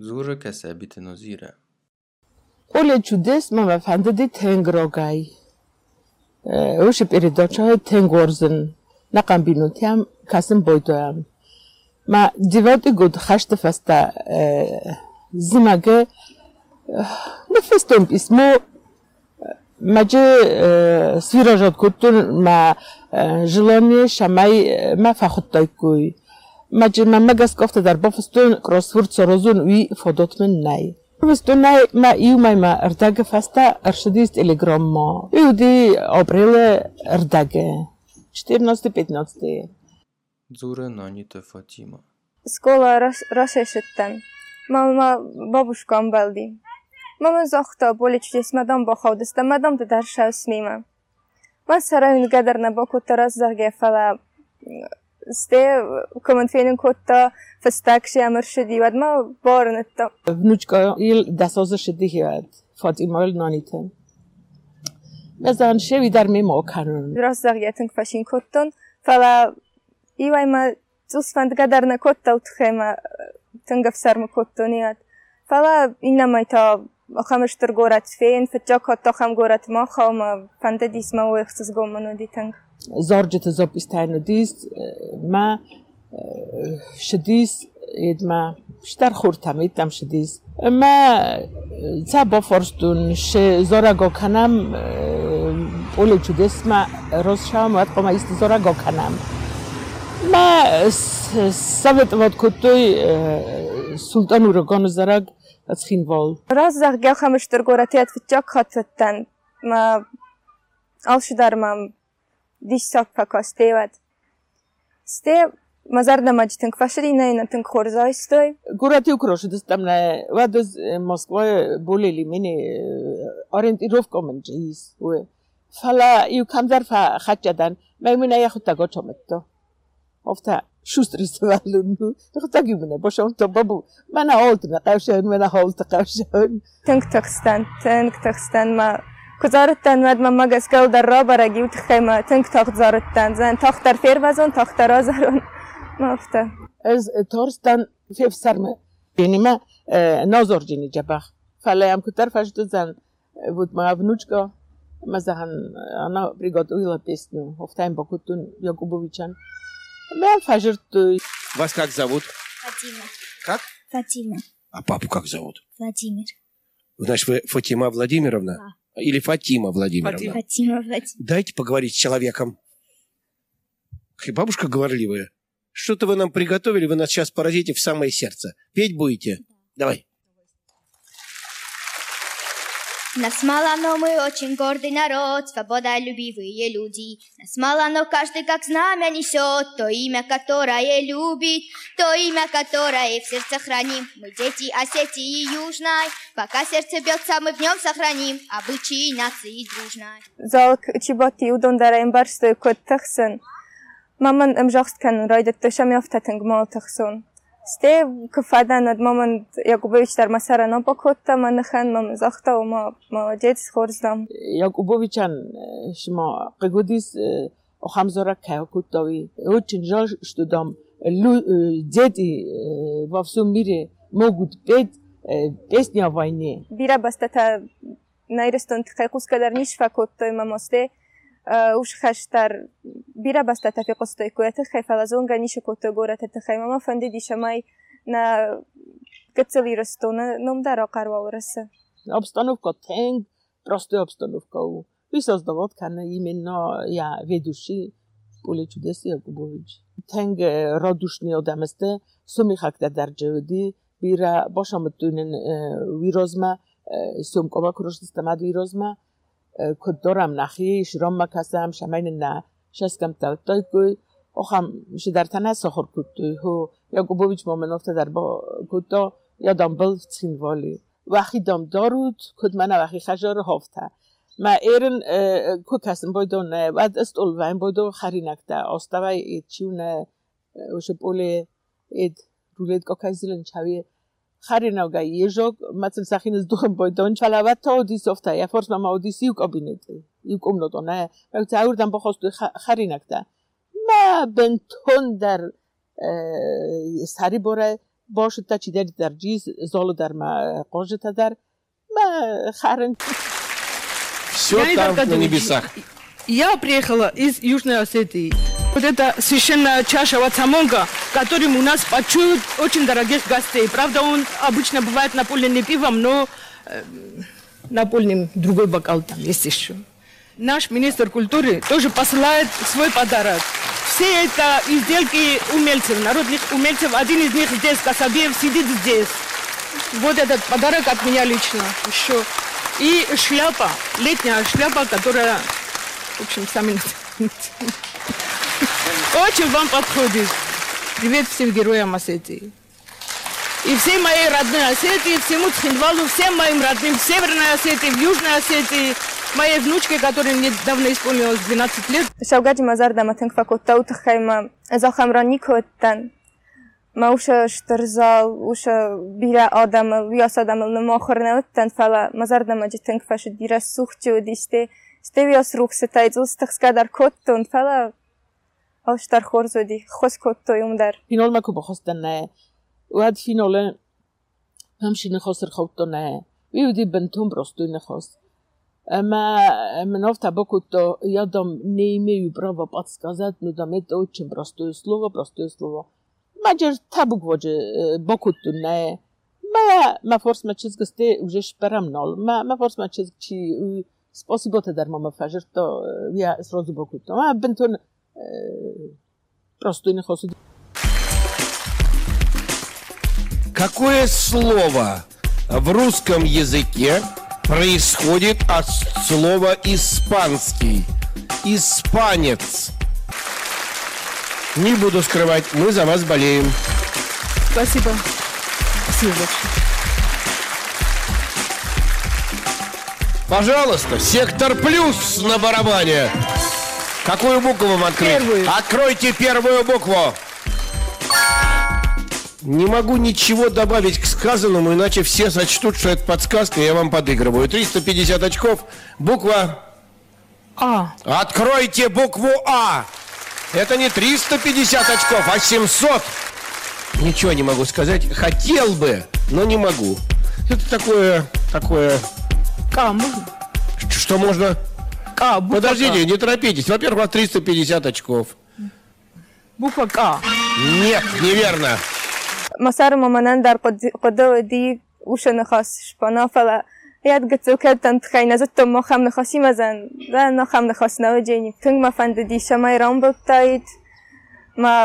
زور كسابت نظيرة قول چودس ما فنددي تنگروگای اوش передача тенгорзен نقم بینوتیم کسیم بایدویم ما دیوادی گود خشت فستا زیمگه نفستم اسمو مجه свиражат кутун ма желание шамай ма фахуттай куй мажи magas goofta daar bofstoon crossword sorozon wi fodotmen nay Bestona ma iuma ma erdaga fasta ershadist telegramma. Ljudi обрела erdaga. 14-15. Дзура нанита Фатима. Скола рашешеттен. Мама бабушкам белди. Мама захта болечес мадам бахавдыста мадам да дар шаусмима. Ман сарай гадар набаку тараз зарге фала сте коментфейнин кутта фастак шамар шди вад ма барнетта. внучка ил дасоза шди хиад فاطمه نانیتن مثلا شوی در می ما کنن Раз заргетин кфашин куттон фала ивайма цусфанд гадарна кутта утхема тынгав сарма куттоният. Фала инамай та خمشتر گورت فین فجا کتا خم گورت ما خام فنده دیس ما و اختص گومنو دیتنگ ზორჯეთო ზოპის თაინოდის მა შედის ედმა შტარ ხურთამით დამშედის მა ცა ბოფორსტუნ შე ზორა გოქანამ პოლე ჩუგესმა როსშავამ ვატყომა ის ზორა გოქანამ. მა სავეტვოთ კუტუი სულტანურო გონოზარაგ ცხინვოლ раз ზაგ გელხამშტერ გორათი ათვიჯა ხათვეთთან? ალშიდარმამ 10 pakostēvēt. Stēv Mazarda maģitin kvašarīnai, natin korzaistoj. Kurat jūkroši, tas tam ne, vadus e, Moskvoje bulili mini e, orientiruvko man džīs. Fala, jū kamdar fa khačadan, maimuna jahuta gočometto. Ofta, šustri svalunu, jahuta gimune, bošom to babu, mana oltna kavšan, mana holta kavšan. Tank takstan, tank takstan, ma گزارتن ود من مگس گل در را برگی و تخیمه تنگ تاق زارتن زن تاق در فیر وزن تاق در آزارون مفته از تورستن فیف سرمه بینیمه نازور جینی جبخ فلایم کتر فشتو زن بود ما внучка мазахан она приготовила песню Офтайм Бакутун Якубовичан. Мен фажирту. Вас как зовут? Фатима. Как? Фатима. А папу как зовут? Владимир. Значит, вы Фатима Владимировна? Да. Или Фатима Владимировна? Фатима Владимир. Дайте поговорить с человеком. И бабушка говорливая. Что-то вы нам приготовили, вы нас сейчас поразите в самое сердце. Петь будете? Давай. Нас мало, но мы очень гордый народ, свободолюбивые люди. Нас мало, но каждый как знамя несет то имя, которое любит, то имя, которое в сердце храним. Мы дети Осетии Южной, пока сердце бьется, мы в нем сохраним обычаи нации дружной. залк чиботи удон дараим барстой кот тахсын маман эмжахст кан райдат тошам яфтатынг мал тахсон сте кфадан ад маман якубович дар масара напа котта манахан мам захта ума молодец хорздам якубовичан шма qigudis охамзора кайкутови очень жаль что там дети во всем мире могут петь песни о войне бира бастата найрестон тхайкус кадар нишфа коттой мамосте уш хаштар бира бастата фиқостой куята хайфалазон ганиша котто гората тхай мама фанди дишамай на гцели ростона номдара қарвалраса обстановка тенг простая обстановка и создавать kann именно я ведущий поле чудес якубович тенг радушный адам است сумихак در جودی بیرا باشم تونن ویروزما سوم کما نخی شرام مکسم شمین نه شسکم تا تایکوی آخم میشه در تنه سخور کدوی هو یا گوبویچ مومن افته در با کدا یا دامبل تین والی. وقتی دام دارود کد من وقتی خجار هفته ما ایرن کو کسیم بایدون بعد است اول وین بایدو خری نکته. اید چیونه وش پوله اید رولید که کایزیلن چاویه Харинога ежог мацем сахинес духэм бойдон чалавата одисовта я форсмама одиси უკობინეტი იკუმნოტონა მაგ ძაურდან ბოხოსტუ ხარინაკდა მა ბენ თონდარ სარიბორა ბოშთა ჩიდერი დარჯის ზოლოდარმა ყოჟეთა დარ ма харин все там на небесах я приехала из южной осетии вот эта священная чаша вацамонга которым у нас почуют очень дорогих гостей. Правда, он обычно бывает наполненный пивом, но э, наполнен другой бокал там есть еще. Наш министр культуры тоже посылает свой подарок. Все это изделки умельцев, народных умельцев. Один из них здесь, Касабиев, сидит здесь. Вот этот подарок от меня лично еще. И шляпа, летняя шляпа, которая, в общем, сами очень вам подходит. Привет всем героям Осетии. И всей моей родной Осетии, всему Цхинвалу, всем моим родным в Северной Осетии, в Южной Осетии, моей внучке, которой мне давно исполнилось 12 лет. Шавгади Мазар Даматенг Факотта Утахайма Залхамран Никоттан. Ма уша штырзал, уша бира адамыл, уяс адамыл нема фала. мазарда, дамаджи тынк фашы дира сухчы өдиште. Стевиас рух сетайдыл стықскадар коттон фала. شتي وياس روح ستايد وستخس كادر كوتن فلا أوش در خورزو دي خوز كوتو يوم در فینال مکو بخواستن نه و هد فینال همشی نخواست خوتو نه ویودی بنتون برستوی نخواست اما مناف табаку то ядам не имею права подсказать, но дам это очень простое слово, простое слово. Маджер табук воже бокуту не. Ма ма форс ма чиз гасте уже шперам нол. Ма ма форс ма чиз чи спасибо те дар мама фажер то я сразу бокуту. Ма бентон простой не хосу. Какое слово в русском языке происходит от слова «испанский»? Испанец. Не буду скрывать, мы за вас болеем. Спасибо. Спасибо большое. Пожалуйста, сектор плюс на барабане. Какую букву вам открыть? Первую. Откройте первую букву. Не могу ничего добавить к сказанному, иначе все сочтут, что это подсказка, и я вам подыгрываю. 350 очков. Буква А, Откройте букву А. Это не 350 очков, а 700. Ничего не могу сказать. Хотел бы, но не могу. Это такое, такое, К, можно? ш- что можно... К, буква Подождите, К. не торопитесь. Во-первых, у вас 350 очков. Буква К. Нет, неверно. مسار مامانن در قد- قدا دی وش نخواست شپانا فلا یاد گتو کردن تخی نزد تو ما خم نخواستی مزن و نا خم نخواست نو جینی تنگ ما فند دی شمای رام ببتاید ما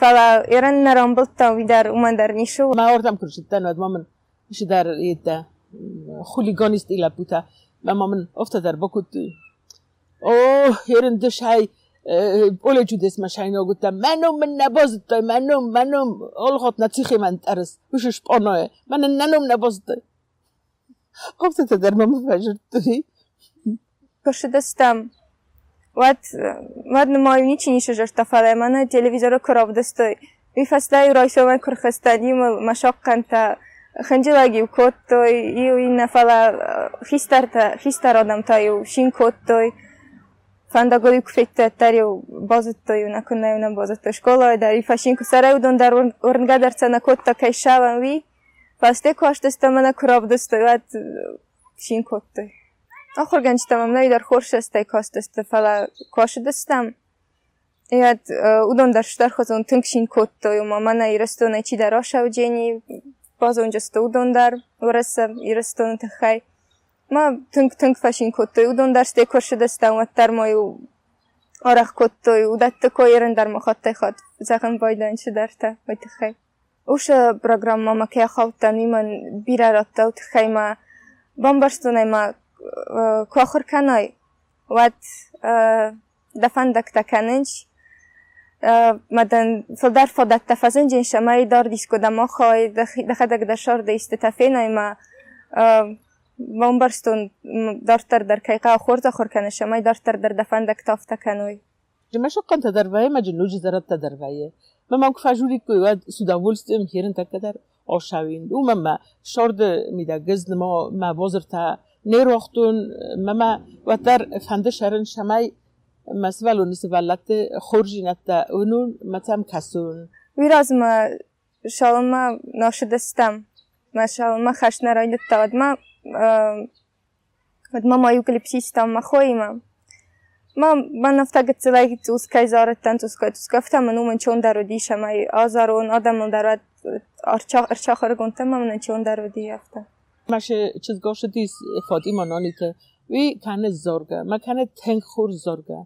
فلا ایران نرام ببتا وی در اومن در نیشو ما آردم کرشتن و مامن میشه در ایت خولیگانیست ایلا بوتا و مامن افتا در بکوت اوه هرن دش های بوله جو دست مشاینا گوتا منو من نبازد دای منو منو اول خود نتیخی من ترس وشش پاناه من ننم نبازد دای افتا در ماما فجر دوی پرش دستم واد واد نمایی نیچی نیشه جرتا فلا من تلویزیون کراب دستای وی فصلای رایشو من کرخستانی مشاق کنتا Ходила коттој и нафала хистарта хистародамтаю шинкоттој фандагоди куфектатарю бозуттою накунаюна бозутто школој дари фашинку сараюдон дар орнгадарцана котта кайшаван ви пастеку аштестамана куравдостоюат шинкоттој охурганчтамам навидар хоршастай костеста фала кошидастам иат удон дар штархозон тункшин коттою мамана ирастона чи дарошавҷени боза унҷа стӯудондар ураса ирастон тахай ма тунк тунк фашин коттой удондар стекор шудаста уматтар мою орах коттой удатта коерендар мохоттай хот. Захм бойдан шударта ойтахай уша программа макея халтани ман бираратта утахай ма бамбарстунай ма э, кохурканай ват э, дафандактаканинч اودون در ورسم ایرستو نتخی ما تنک تنک فشین کت توی اودون در ستی کاش دستم و تر مایو آرخ کت توی اودت تکو ایرن در مخاطه خود زخم بایدن چه در تا وی تخی اوش پروگرام ما که خوتن من بیره راتا و تخی ما بامبرستونه ما کاخر کنای وات دفندك მასვალონს ვალატე ხორჟინატა უნუნ მაცამ ქასუნ. ვირაზმა შალმა ნოშდესტამ машалма хашнарайлытта адма адма мою клипсистам махоима ма манафтага целаги тускай зараттан тускай тускафта ману ман чон дародиша май азарон адамл дарат арчах арчахар гонта ман чон дародиафта маше чизгошдис фатима ноните ви кане зорга ма кане тенхур зорга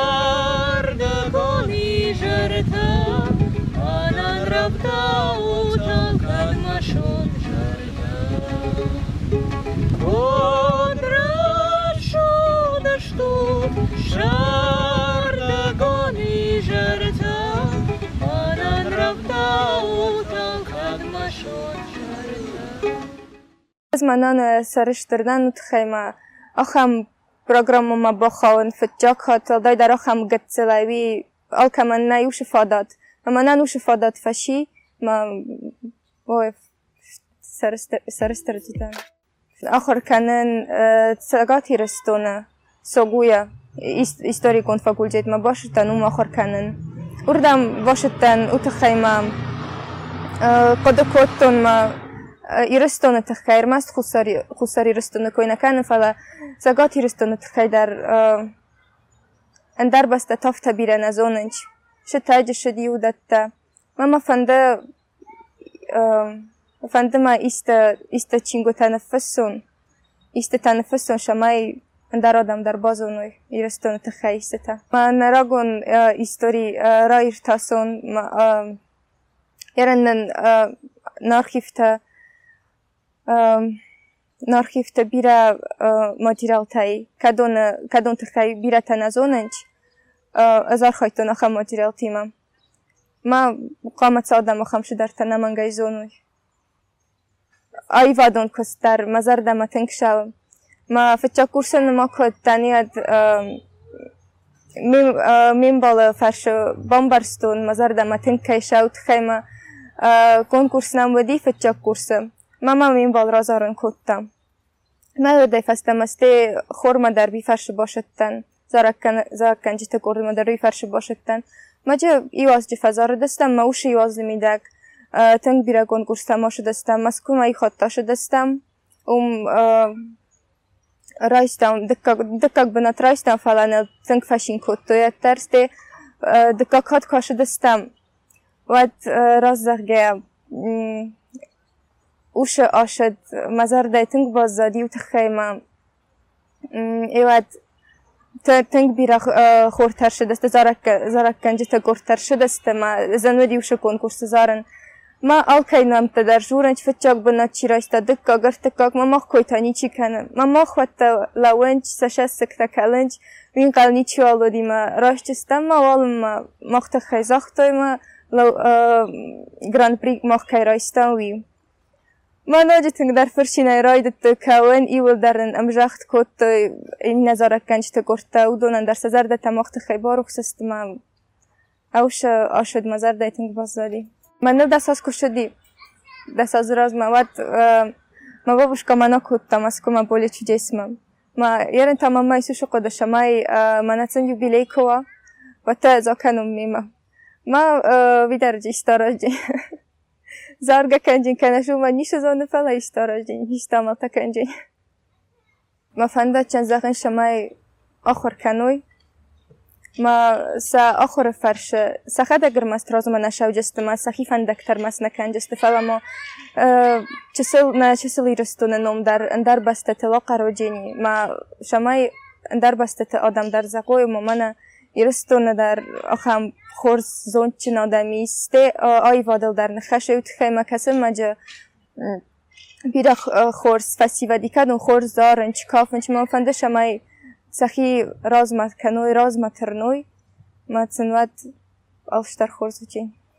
شردگانی جرتا آنان رفتا و جنگت مشون جرتا از منان سرشتردن تخیمه آخم программама бахаван фатчак хатал дай дар ахам гатсилави алка ман на юш фадат ма на нуш фадат фаши ма ой сарстартитан ахор канен цагати рестона согуя историкун факультетма бошитан умма хорканин урдам бошитан утахайма кодокоттонма ирыстона тахкайрмас хусари хусар ирыстона койнаканин фала загот ирыстона тахкайдар basta tofta тофта биран shu шитаҷи шиди удатта мама фанда фандама иста иста чинго танаффусун иста танаффусун шамай дародам дар бозону ирастон тахаистата нарагон э, истори э, ра иртасон э, яраннан нархифта нархифта бира материалтай кадона кадон тахай бира таназонанч азархойтонаха материалтимам ма қоматсоодамахам шударта намангайзонуй айвадон кос дар мазардаматанкшавам ma faccio corso nima kod taniyat mim mim e farshi bombarstun bombarston ma tinkay shaut khayma konkurs nam wadi faccio Ma ma mim bol rozorin kodtam ma yerda fastamaste xorma darbi farshi boshatdan zarakkan zarakkan jita ko'rdima darbi farshi boshatdan maja ivozji fazoridastam ma ushi iwas ivozlimidak tank bira konkurs tamoshidastam maskuma ihot toshidastam um rajzdan dikka dikka binat rajzdan falana zink fashin kuttuya tersti uh, dikka kot koshi distam vat uh, rozzagga mm, o'sha oshid mazarday ting bozzadi utixayman evat mm, ting bira uh, xo'rtarshidasta zarakkan jita go'rtarshidasta ma zanvadi o'sha konkursi zarin ma alkainam tadar juranch fachok banach chirashta dikka gartakak mamah koitani chikana mamah khatta lawanch sashas saktakalanch min qalni chiolodima rashchistam ma walma maqta khayzaxtoyma grand prix mah kayrashtan wi ma nojit ngdar firshina raidat kawen iwildarin amjaxt kot nazarakkanch tagorta udonan darsazarda tamaqta khaybaruxsastma awsha ashad mazarda ayting bazali манав дасаз кушуди дасаз размават мава вушкамана э, кутта маскума боле чудесмам ма ярен тамама исушу кодашамай э, манацан юбилейкова ва та закану мима. Ма э, видарҷи истораҷи зарга канҷин канашу ма нишазону фала истораҷи иштамата канҷин. Ма фанда чанд захен шамай охир кануй ما سا آخر فرش سخه دگر ماست راز ما نشاو جست ما سخی دکتر ماست نکن جست فلا ما چسل نا چسلی رستو ننوم در اندر بسته تلا قرو جینی. ما شمای اندر بسته تا آدم در زقوی ما منا یرستو ندر خورس خورز زون چین آی وادل در نخشه او تخیمه کسی ما جا بیره خورز فسی و دیکن خورز دارن چکافن چما فنده شمای сахи розматканой розматерной мацинват алштархорзучин